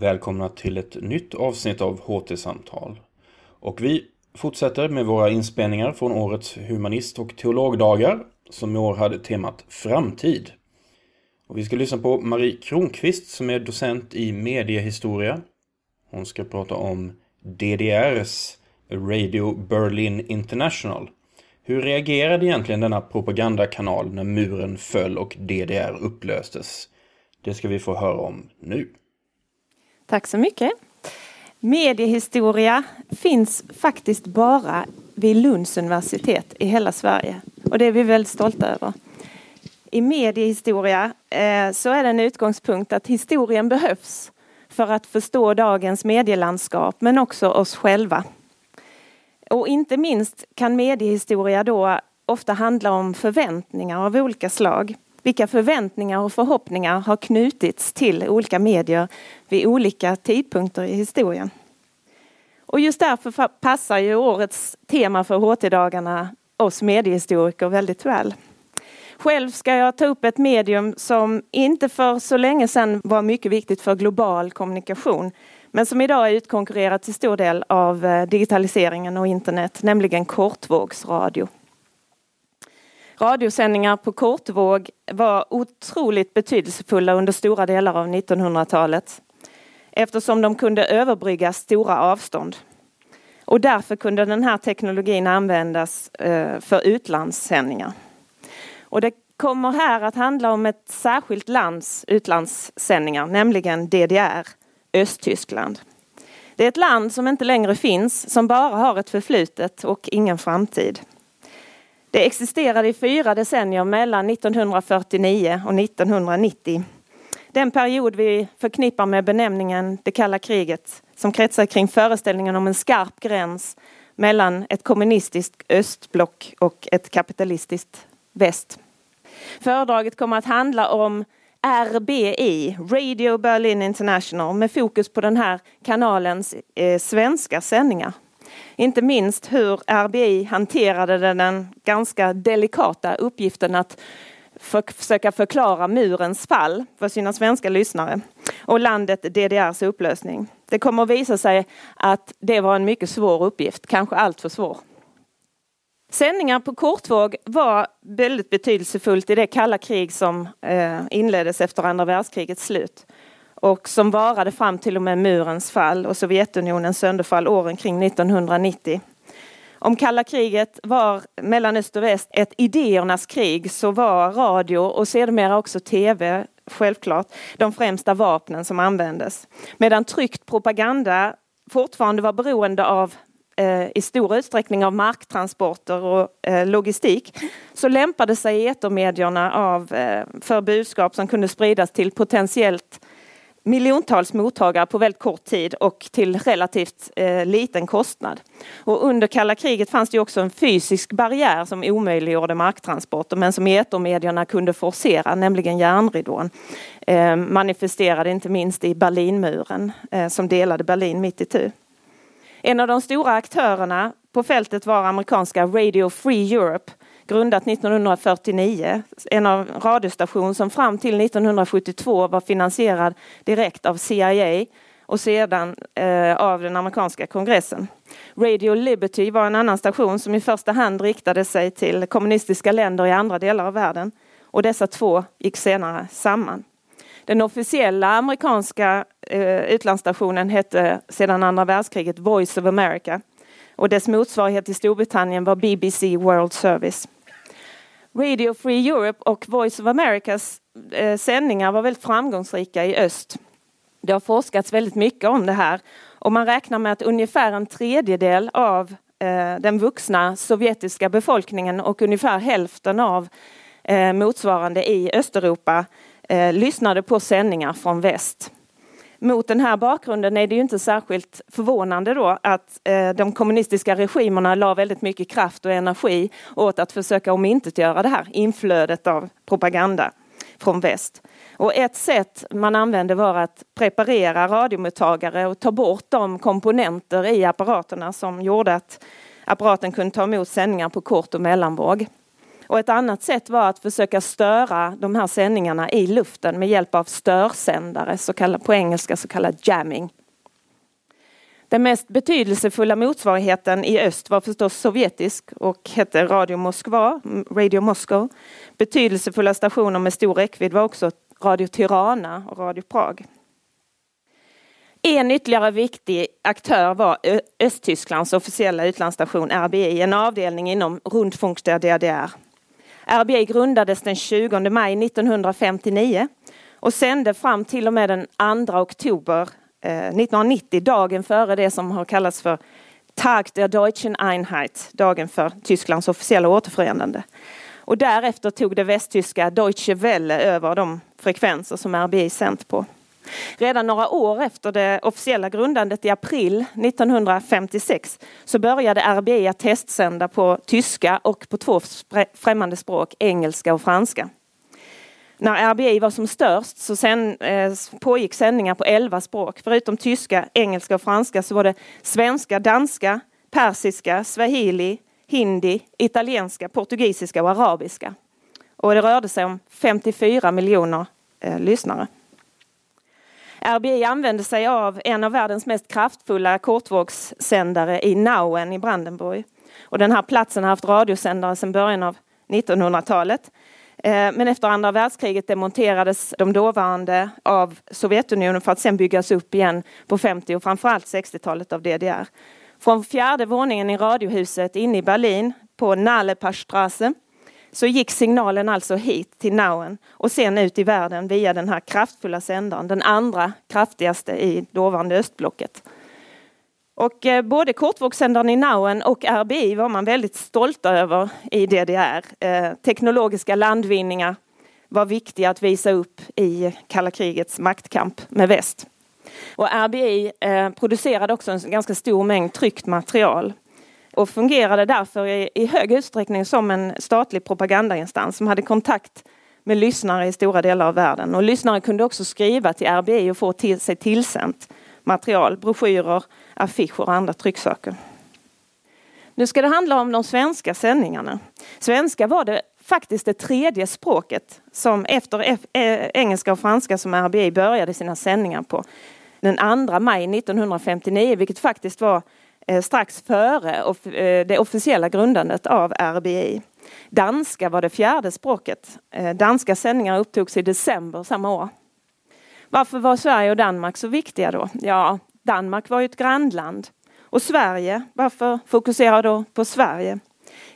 Välkomna till ett nytt avsnitt av HT-samtal. Och vi fortsätter med våra inspelningar från årets humanist- och teologdagar som i år hade temat Framtid. Och vi ska lyssna på Marie Kronqvist som är docent i mediehistoria. Hon ska prata om DDRs Radio Berlin International. Hur reagerade egentligen denna propagandakanal när muren föll och DDR upplöstes? Det ska vi få höra om nu. Tack så mycket. Mediehistoria finns faktiskt bara vid Lunds universitet i hela Sverige. Och det är vi väldigt stolta över. I mediehistoria eh, så är det en utgångspunkt att historien behövs för att förstå dagens medielandskap men också oss själva. Och inte minst kan mediehistoria då ofta handla om förväntningar av olika slag. Vilka förväntningar och förhoppningar har knutits till olika medier vid olika tidpunkter i historien. Och just därför passar ju årets tema för HT-dagarna oss mediehistoriker väldigt väl. Själv ska jag ta upp ett medium som inte för så länge sedan var mycket viktigt för global kommunikation men som idag är utkonkurrerat till stor del av eh, digitaliseringen och internet, nämligen kortvågsradio. Radiosändningar på kortvåg var otroligt betydelsefulla under stora delar av 1900-talet eftersom de kunde överbrygga stora avstånd. Och därför kunde den här teknologin användas eh, för utlandssändningar. Och det kommer här att handla om ett särskilt lands utlandssändningar, nämligen DDR, Östtyskland. Det är ett land som inte längre finns, som bara har ett förflutet och ingen framtid. Det existerade i fyra decennier mellan 1949 och 1990. Den period vi förknippar med benämningen det kalla kriget som kretsar kring föreställningen om en skarp gräns mellan ett kommunistiskt östblock och ett kapitalistiskt väst. Föredraget kommer att handla om RBI, Radio Berlin International, med fokus på den här kanalens eh, svenska sändningar. Inte minst hur RBI hanterade den ganska delikata uppgiften att för, försöka förklara murens fall för sina svenska lyssnare och landet DDRs upplösning. Det kommer att visa sig att det var en mycket svår uppgift, kanske alltför svår. Sändningar på kortvåg var väldigt betydelsefullt i det kalla krig som eh, inleddes efter andra världskrigets slut och som varade fram till och med murens fall och Sovjetunionens sönderfall åren kring 1990. Om kalla kriget var mellan öst och väst ett idéernas krig så var radio och sedermera också tv självklart de främsta vapnen som användes. Medan tryckt propaganda fortfarande var beroende av eh, i stor utsträckning av marktransporter och eh, logistik så lämpade sig etermedierna av, eh, för budskap som kunde spridas till potentiellt miljontals mottagare på väldigt kort tid och till relativt eh, liten kostnad. Och under kalla kriget fanns det också en fysisk barriär som omöjliggjorde marktransporter men som etermedierna kunde forcera, nämligen järnridån. Eh, manifesterade inte minst i Berlinmuren eh, som delade Berlin mitt i tu. En av de stora aktörerna på fältet var amerikanska Radio Free Europe grundat 1949. En av radiostation som fram till 1972 var finansierad direkt av CIA och sedan eh, av den amerikanska kongressen. Radio Liberty var en annan station som i första hand riktade sig till kommunistiska länder i andra delar av världen. Och dessa två gick senare samman. Den officiella amerikanska eh, utlandsstationen hette sedan andra världskriget Voice of America och dess motsvarighet i Storbritannien var BBC World Service. Radio Free Europe och Voice of Americas eh, sändningar var väldigt framgångsrika i öst. Det har forskats väldigt mycket om det här och man räknar med att ungefär en tredjedel av eh, den vuxna sovjetiska befolkningen och ungefär hälften av eh, motsvarande i Östeuropa eh, lyssnade på sändningar från väst mot den här bakgrunden är det ju inte särskilt förvånande då att eh, de kommunistiska regimerna la väldigt mycket kraft och energi åt att försöka omintetgöra det här inflödet av propaganda från väst. Och ett sätt man använde var att preparera radiomottagare och ta bort de komponenter i apparaterna som gjorde att apparaten kunde ta emot sändningar på kort och mellanvåg. Och ett annat sätt var att försöka störa de här sändningarna i luften med hjälp av störsändare, så kallad, på engelska så kallad jamming. Den mest betydelsefulla motsvarigheten i öst var förstås sovjetisk och hette Radio Moskva, Radio Moscow. Betydelsefulla stationer med stor räckvidd var också Radio Tirana och Radio Prag. En ytterligare viktig aktör var Östtysklands officiella utlandsstation RBI, en avdelning inom Rundfunk der DDR. RBI grundades den 20 maj 1959 och sände fram till och med den 2 oktober eh, 1990, dagen före det som har kallats för Tag der Deutschen Einheit, dagen för Tysklands officiella återförenande. Och därefter tog det västtyska Deutsche Welle över de frekvenser som RBI sänt på. Redan några år efter det officiella grundandet i april 1956 så började RBI att testsända på tyska och på två främmande språk, engelska och franska. När RBI var som störst så sen, eh, pågick sändningar på 11 språk. Förutom tyska, engelska och franska så var det svenska, danska, persiska, swahili, hindi, italienska, portugisiska och arabiska. Och det rörde sig om 54 miljoner eh, lyssnare. RBI använde sig av en av världens mest kraftfulla kortvågssändare i Nauen i Brandenburg. Och den här platsen har haft radiosändare sedan början av 1900-talet. Eh, men efter andra världskriget demonterades de dåvarande av Sovjetunionen för att sen byggas upp igen på 50 och framförallt 60-talet av DDR. Från fjärde våningen i radiohuset inne i Berlin på Nalepastrasse så gick signalen alltså hit till Nauen och sen ut i världen via den här kraftfulla sändaren, den andra kraftigaste i dåvarande östblocket. Och eh, både kortvågssändaren i Nauen och RBI var man väldigt stolta över i DDR. Eh, teknologiska landvinningar var viktiga att visa upp i kalla krigets maktkamp med väst. Och RBI eh, producerade också en ganska stor mängd tryckt material och fungerade därför i, i hög utsträckning som en statlig propagandainstans som hade kontakt med lyssnare i stora delar av världen. Och lyssnare kunde också skriva till RBI och få till sig tillsänt material, broschyrer, affischer och andra trycksaker. Nu ska det handla om de svenska sändningarna. Svenska var det faktiskt det tredje språket som efter eh, engelska och franska som RBI började sina sändningar på den 2 maj 1959, vilket faktiskt var Eh, strax före eh, det officiella grundandet av RBI. Danska var det fjärde språket. Eh, danska sändningar upptogs i december samma år. Varför var Sverige och Danmark så viktiga då? Ja, Danmark var ju ett grannland. Och Sverige, varför fokusera då på Sverige?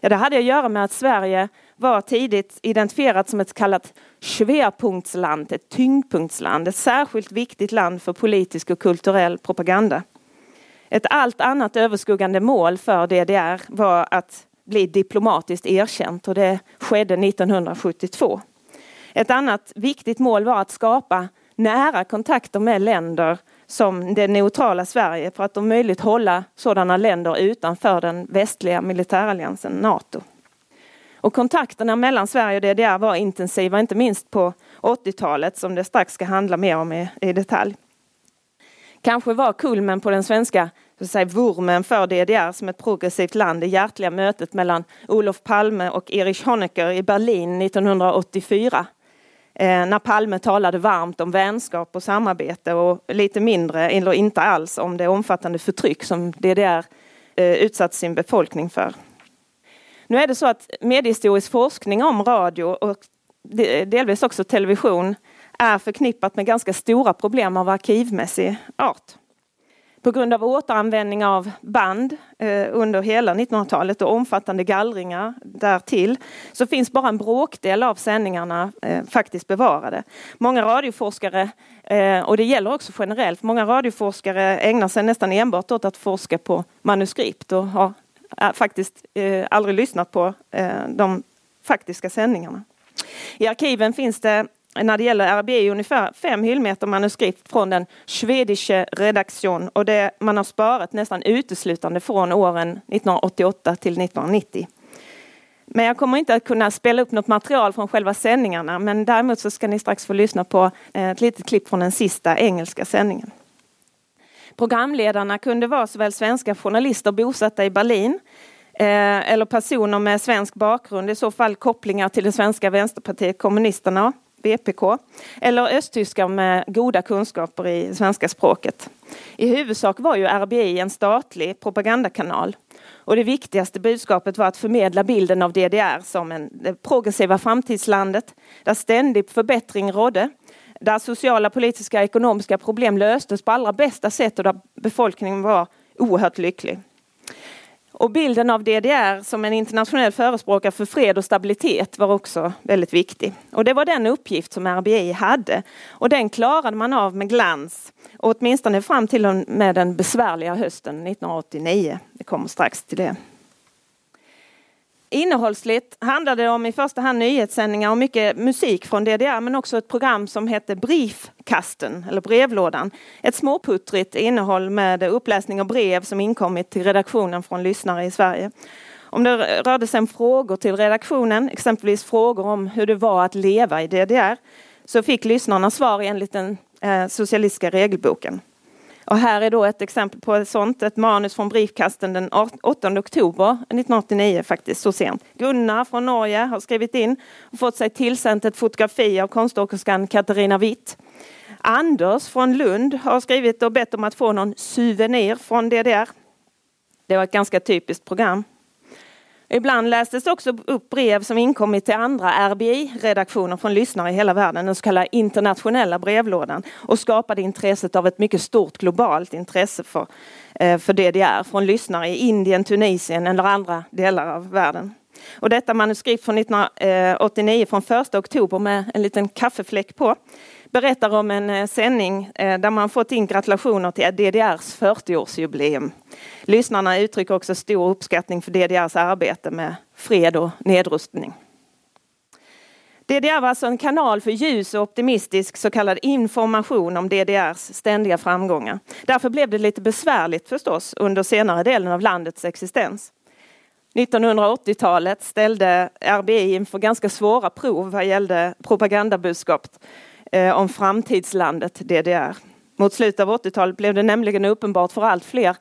Ja, det hade att göra med att Sverige var tidigt identifierat som ett så kallat schwerpunktsland, ett tyngdpunktsland, ett särskilt viktigt land för politisk och kulturell propaganda. Ett allt annat överskuggande mål för DDR var att bli diplomatiskt erkänt och det skedde 1972. Ett annat viktigt mål var att skapa nära kontakter med länder som det neutrala Sverige för att om möjligt hålla sådana länder utanför den västliga militäralliansen NATO. Och kontakterna mellan Sverige och DDR var intensiva, inte minst på 80-talet som det strax ska handla mer om i, i detalj. Kanske var kulmen på den svenska säga, vurmen för DDR som ett progressivt land det hjärtliga mötet mellan Olof Palme och Erich Honecker i Berlin 1984 eh, när Palme talade varmt om vänskap och samarbete och lite mindre, eller inte alls, om det omfattande förtryck som DDR eh, utsatt sin befolkning för. Nu är det så att mediehistorisk forskning om radio och delvis också television är förknippat med ganska stora problem av arkivmässig art på grund av återanvändning av band eh, under hela 1900-talet och omfattande gallringar därtill så finns bara en bråkdel av sändningarna eh, faktiskt bevarade. Många radioforskare, eh, och det gäller också generellt, många radioforskare ägnar sig nästan enbart åt att forska på manuskript och har eh, faktiskt eh, aldrig lyssnat på eh, de faktiska sändningarna. I arkiven finns det när det gäller RBI ungefär fem hyllmeter manuskript från den schwedische redaktion och det man har sparat nästan uteslutande från åren 1988 till 1990. Men jag kommer inte att kunna spela upp något material från själva sändningarna men däremot så ska ni strax få lyssna på eh, ett litet klipp från den sista engelska sändningen. Programledarna kunde vara såväl svenska journalister bosatta i Berlin eh, eller personer med svensk bakgrund, i så fall kopplingar till det svenska vänsterpartiet kommunisterna, VPK. Eller östtyskar med goda kunskaper i svenska språket. I huvudsak var ju RBI en statlig propagandakanal. Och det viktigaste budskapet var att förmedla bilden av DDR som en, det progressiva framtidslandet där ständig förbättring rådde där sociala, politiska och ekonomiska problem löstes på allra bästa sätt och där befolkningen var oerhört lycklig. Och bilden av DDR som en internationell förespråkare för fred och stabilitet var också väldigt viktig. Och det var den uppgift som RBI hade. Och den klarade man av med glans. Och åtminstone fram till och med den besvärliga hösten 1989. Vi kommer strax till det. Innehållsligt handlade det om i första hand nyhetssändningar och mycket musik från DDR men också ett program som hette Briefkasten eller brevlådan. Ett småputtrigt innehåll med uppläsning av brev som inkommit till redaktionen från lyssnare i Sverige. Om det rörde sig om frågor till redaktionen, exempelvis frågor om hur det var att leva i DDR, så fick lyssnarna svar enligt den eh, socialistiska regelboken. Och här är då ett exempel på ett sånt, ett manus från Briefkasten den 8 oktober 1989 faktiskt, så sent. Gunnar från Norge har skrivit in och fått sig tillsänt ett fotografi av konståkerskan Katarina Witt. Anders från Lund har skrivit och bett om att få någon souvenir från DDR. Det var ett ganska typiskt program. Ibland lästes också upp brev som inkommit till andra RBI-redaktioner från lyssnare i hela världen, den så kallade internationella brevlådan och skapade intresset av ett mycket stort globalt intresse för, eh, för DDR från lyssnare i Indien, Tunisien eller andra delar av världen. Och detta manuskript från 1989 eh, från 1 oktober med en liten kaffefläck på berättar om en eh, sändning eh, där man fått in gratulationer till DDRs 40-årsjubileum. Lyssnarna uttrycker också stor uppskattning för DDRs arbete med fred och nedrustning. DDR var alltså en kanal för ljus och optimistisk så kallad information om DDRs ständiga framgångar. Därför blev det lite besvärligt förstås under senare delen av landets existens. 1980-talet ställde RBI inför ganska svåra prov vad gällde propagandabudskapet Eh, om framtidslandet DDR. Mot slutet av 80-talet blev det nämligen uppenbart för allt fler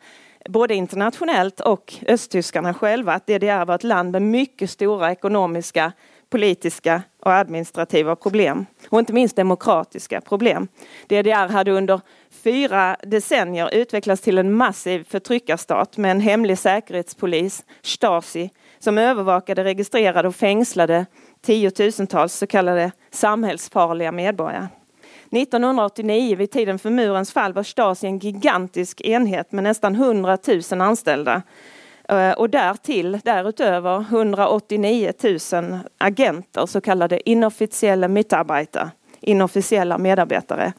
både internationellt och östtyskarna själva att DDR var ett land med mycket stora ekonomiska, politiska och administrativa problem. Och inte minst demokratiska problem. DDR hade under fyra decennier utvecklats till en massiv förtryckarstat med en hemlig säkerhetspolis, Stasi, som övervakade, registrerade och fängslade tiotusentals så kallade samhällsfarliga medborgare. 1989 vid tiden för murens fall var Stasi en gigantisk enhet med nästan 100 000 anställda. Eh, och därtill, därutöver, 189 000 agenter, så kallade inofficiella Mitarbeiter, inofficiella medarbetare.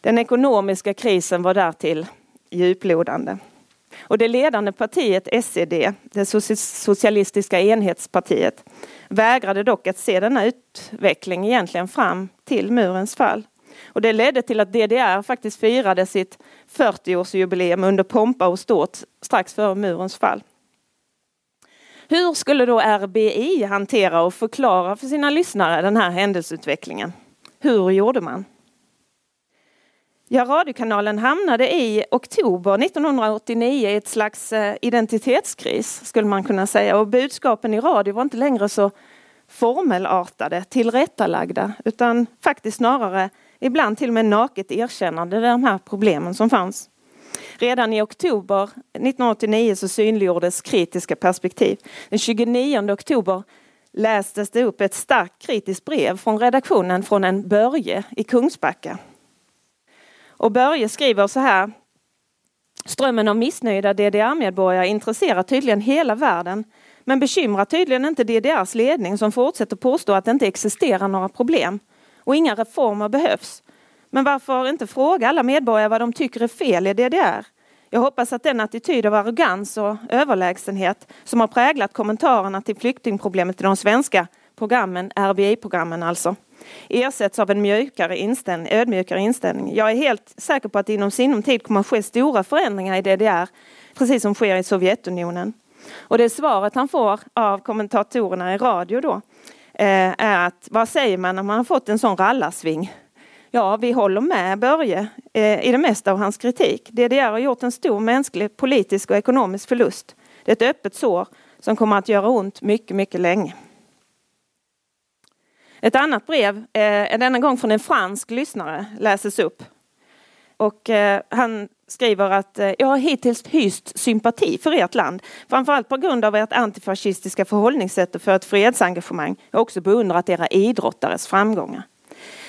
Den ekonomiska krisen var därtill djuplodande. Och det ledande partiet SED, det socialistiska enhetspartiet, vägrade dock att se denna utveckling egentligen fram till murens fall. Och det ledde till att DDR faktiskt firade sitt 40-årsjubileum under pompa och ståt strax före murens fall. Hur skulle då RBI hantera och förklara för sina lyssnare den här händelseutvecklingen? Hur gjorde man? Ja, radiokanalen hamnade i oktober 1989 i ett slags eh, identitetskris skulle man kunna säga och budskapen i radio var inte längre så formelartade, tillrättalagda utan faktiskt snarare ibland till och med naket erkännande de här problemen som fanns. Redan i oktober 1989 så synliggjordes kritiska perspektiv. Den 29 oktober lästes det upp ett starkt kritiskt brev från redaktionen från en Börje i Kungsbacka. Och Börje skriver så här. Strömmen av missnöjda DDR-medborgare intresserar tydligen hela världen men bekymrar tydligen inte DDRs ledning som fortsätter påstå att det inte existerar några problem och inga reformer behövs. Men varför inte fråga alla medborgare vad de tycker är fel i DDR? Jag hoppas att den attityd av arrogans och överlägsenhet som har präglat kommentarerna till flyktingproblemet i de svenska programmen, RBI-programmen alltså, ersätts av en mjukare inställning, ödmjukare inställning. Jag är helt säker på att det inom sinom tid kommer att ske stora förändringar i DDR, precis som sker i Sovjetunionen. Och det svaret han får av kommentatorerna i radio då eh, är att vad säger man när man har fått en sån rallarsving? Ja, vi håller med Börje eh, i det mesta av hans kritik. DDR har gjort en stor mänsklig, politisk och ekonomisk förlust. Det är ett öppet sår som kommer att göra ont mycket, mycket länge. Ett annat brev, eh, denna gång från en fransk lyssnare, läses upp. Och eh, han skriver att eh, jag har hittills hyst sympati för ert land. Framförallt på grund av ert antifascistiska förhållningssätt och för ett fredsengagemang. Jag har också beundrat era idrottares framgångar.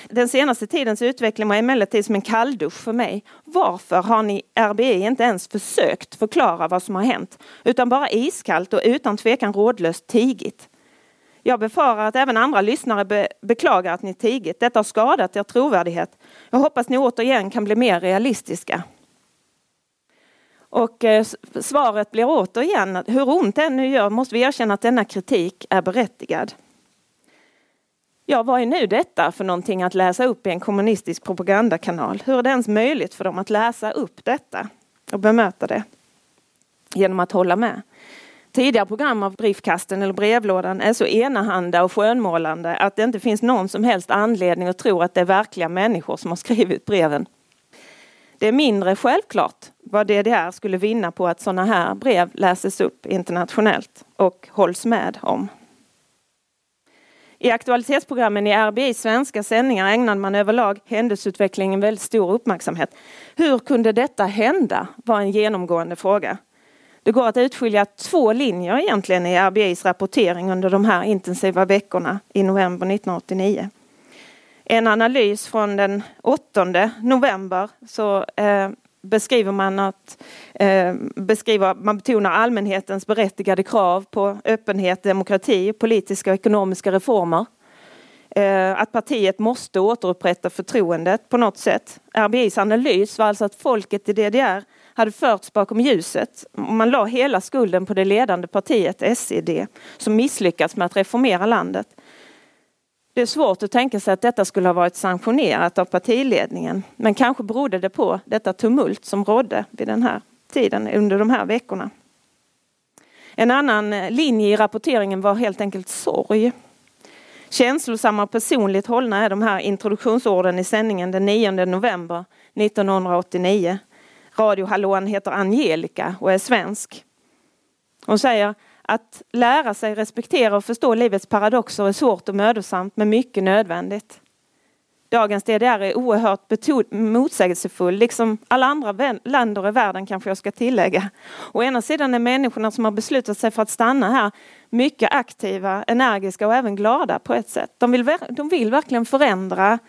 Den senaste tidens utveckling var emellertid som en kalldusch för mig. Varför har ni RBI inte ens försökt förklara vad som har hänt? Utan bara iskallt och utan tvekan rådlöst tigit. Jag befarar att även andra lyssnare be beklagar att ni tigit. Detta har skadat er trovärdighet. Jag hoppas ni återigen kan bli mer realistiska. Och eh, svaret blir återigen, att hur ont det nu gör måste vi erkänna att denna kritik är berättigad. Ja, vad är nu detta för någonting att läsa upp i en kommunistisk propagandakanal? Hur är det ens möjligt för dem att läsa upp detta och bemöta det genom att hålla med? Tidigare program av Briefkasten eller brevlådan är så enahanda och skönmålande att det inte finns någon som helst anledning att tro att det är verkliga människor som har skrivit breven. Det är mindre självklart vad DDR skulle vinna på att sådana här brev läses upp internationellt och hålls med om. I aktualitetsprogrammen i RBI svenska sändningar ägnade man överlag händelseutvecklingen väldigt stor uppmärksamhet. Hur kunde detta hända? var en genomgående fråga. Det går att utskilja två linjer egentligen i RBIs rapportering under de här intensiva veckorna i november 1989. En analys från den 8 november så eh, beskriver man att eh, beskriver, man betonar allmänhetens berättigade krav på öppenhet, demokrati, politiska och ekonomiska reformer. Eh, att partiet måste återupprätta förtroendet på något sätt. RBIs analys var alltså att folket i DDR hade förts bakom ljuset. Man la hela skulden på det ledande partiet SED som misslyckats med att reformera landet. Det är svårt att tänka sig att detta skulle ha varit sanktionerat av partiledningen. Men kanske berodde det på detta tumult som rådde vid den här tiden under de här veckorna. En annan eh, linje i rapporteringen var helt enkelt sorg. Känslosamma och personligt hållna är de här introduktionsorden i sändningen den 9 november 1989 radiohallån heter Angelica och är svensk. Hon säger att lära sig respektera och förstå livets paradoxer är svårt och mödosamt men mycket nödvändigt. Dagens DDR är oerhört motsägelsefull, liksom alla andra länder i världen kanske jag ska tillägga. Å ena sidan är människorna som har beslutat sig för att stanna här mycket aktiva, energiska och även glada på ett sätt. De vill, de vill verkligen förändra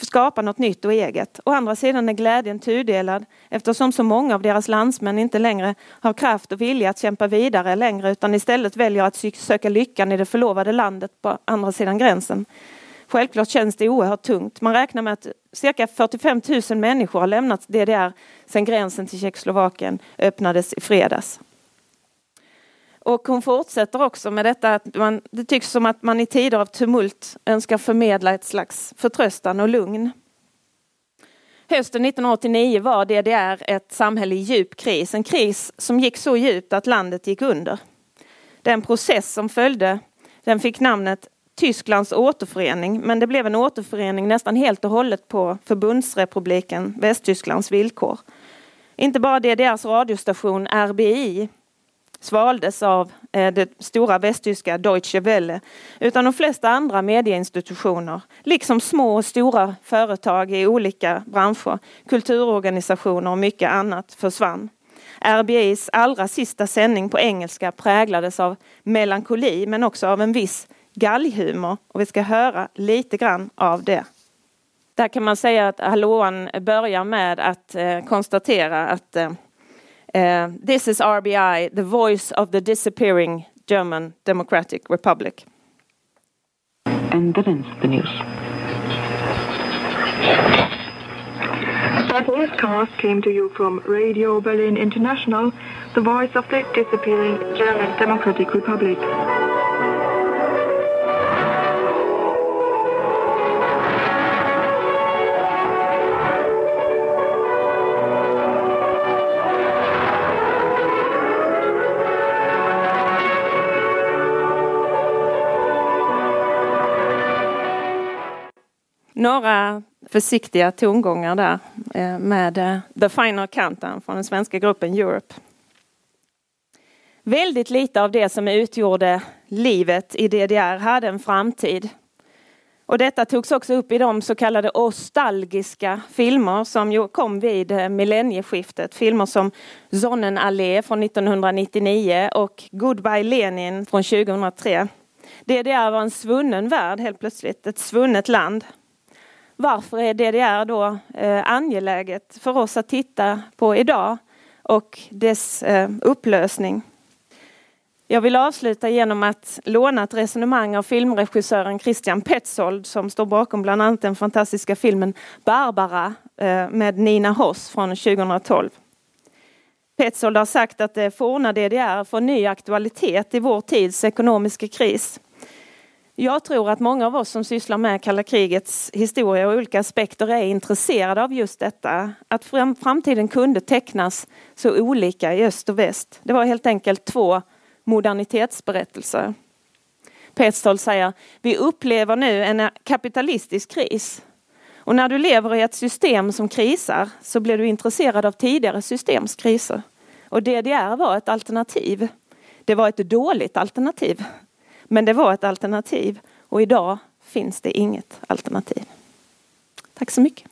skapa något nytt och eget. Å andra sidan är glädjen tudelad eftersom så många av deras landsmän inte längre har kraft och vilja att kämpa vidare längre utan istället väljer att söka lyckan i det förlovade landet på andra sidan gränsen. Självklart känns det oerhört tungt. Man räknar med att cirka 45 000 människor har lämnat DDR sedan gränsen till Tjeckoslovakien öppnades i fredags. Och hon fortsätter också med detta att man, det tycks som att man i tider av tumult önskar förmedla ett slags förtröstan och lugn. Hösten 1989 var DDR ett samhälle i djup kris, en kris som gick så djupt att landet gick under. Den process som följde den fick namnet Tysklands återförening, men det blev en återförening nästan helt och hållet på förbundsrepubliken Västtysklands villkor. Inte bara DDRs radiostation RBI svaldes av eh, det stora västtyska Deutsche Welle, utan de flesta andra medieinstitutioner, liksom små och stora företag i olika branscher, kulturorganisationer och mycket annat försvann. RBIs allra sista sändning på engelska präglades av melankoli men också av en viss galghumor och vi ska höra lite grann av det. Där kan man säga att hallåan börjar med att eh, konstatera att eh, Eh, this is RBI, the voice of the disappearing German Democratic Republic. And then the news. That newscast came to you from Radio Berlin International, the voice of the disappearing German Democratic Republic. Några försiktiga tongångar där eh, med eh, The Final Countdown från den svenska gruppen Europe. Väldigt lite av det som utgjorde livet i DDR hade en framtid. Och detta togs också upp i de så kallade nostalgiska filmer som kom vid eh, millennieskiftet. Filmer som Sonnenallee från 1999 och Goodbye Lenin från 2003. DDR var en svunnen värld helt plötsligt, ett svunnet land. Varför är DDR då eh, angeläget för oss att titta på idag och dess eh, upplösning? Jag vill avsluta genom att låna ett resonemang av filmregissören Christian Petzold som står bakom bland annat den fantastiska filmen Barbara eh, med Nina Hoss från 2012. Petzold har sagt att det forna DDR får ny aktualitet i vår tids ekonomiska kris. Jag tror att många av oss som sysslar med kalla krigets historia och olika aspekter är intresserade av just detta. Att framtiden kunde tecknas så olika i öst och väst. Det var helt enkelt två modernitetsberättelser. Petzold säger, vi upplever nu en kapitalistisk kris. Och när du lever i ett system som krisar så blir du intresserad av tidigare systems kriser. Och DDR var ett alternativ. Det var ett dåligt alternativ. Men det var ett alternativ och idag finns det inget alternativ. Tack så mycket.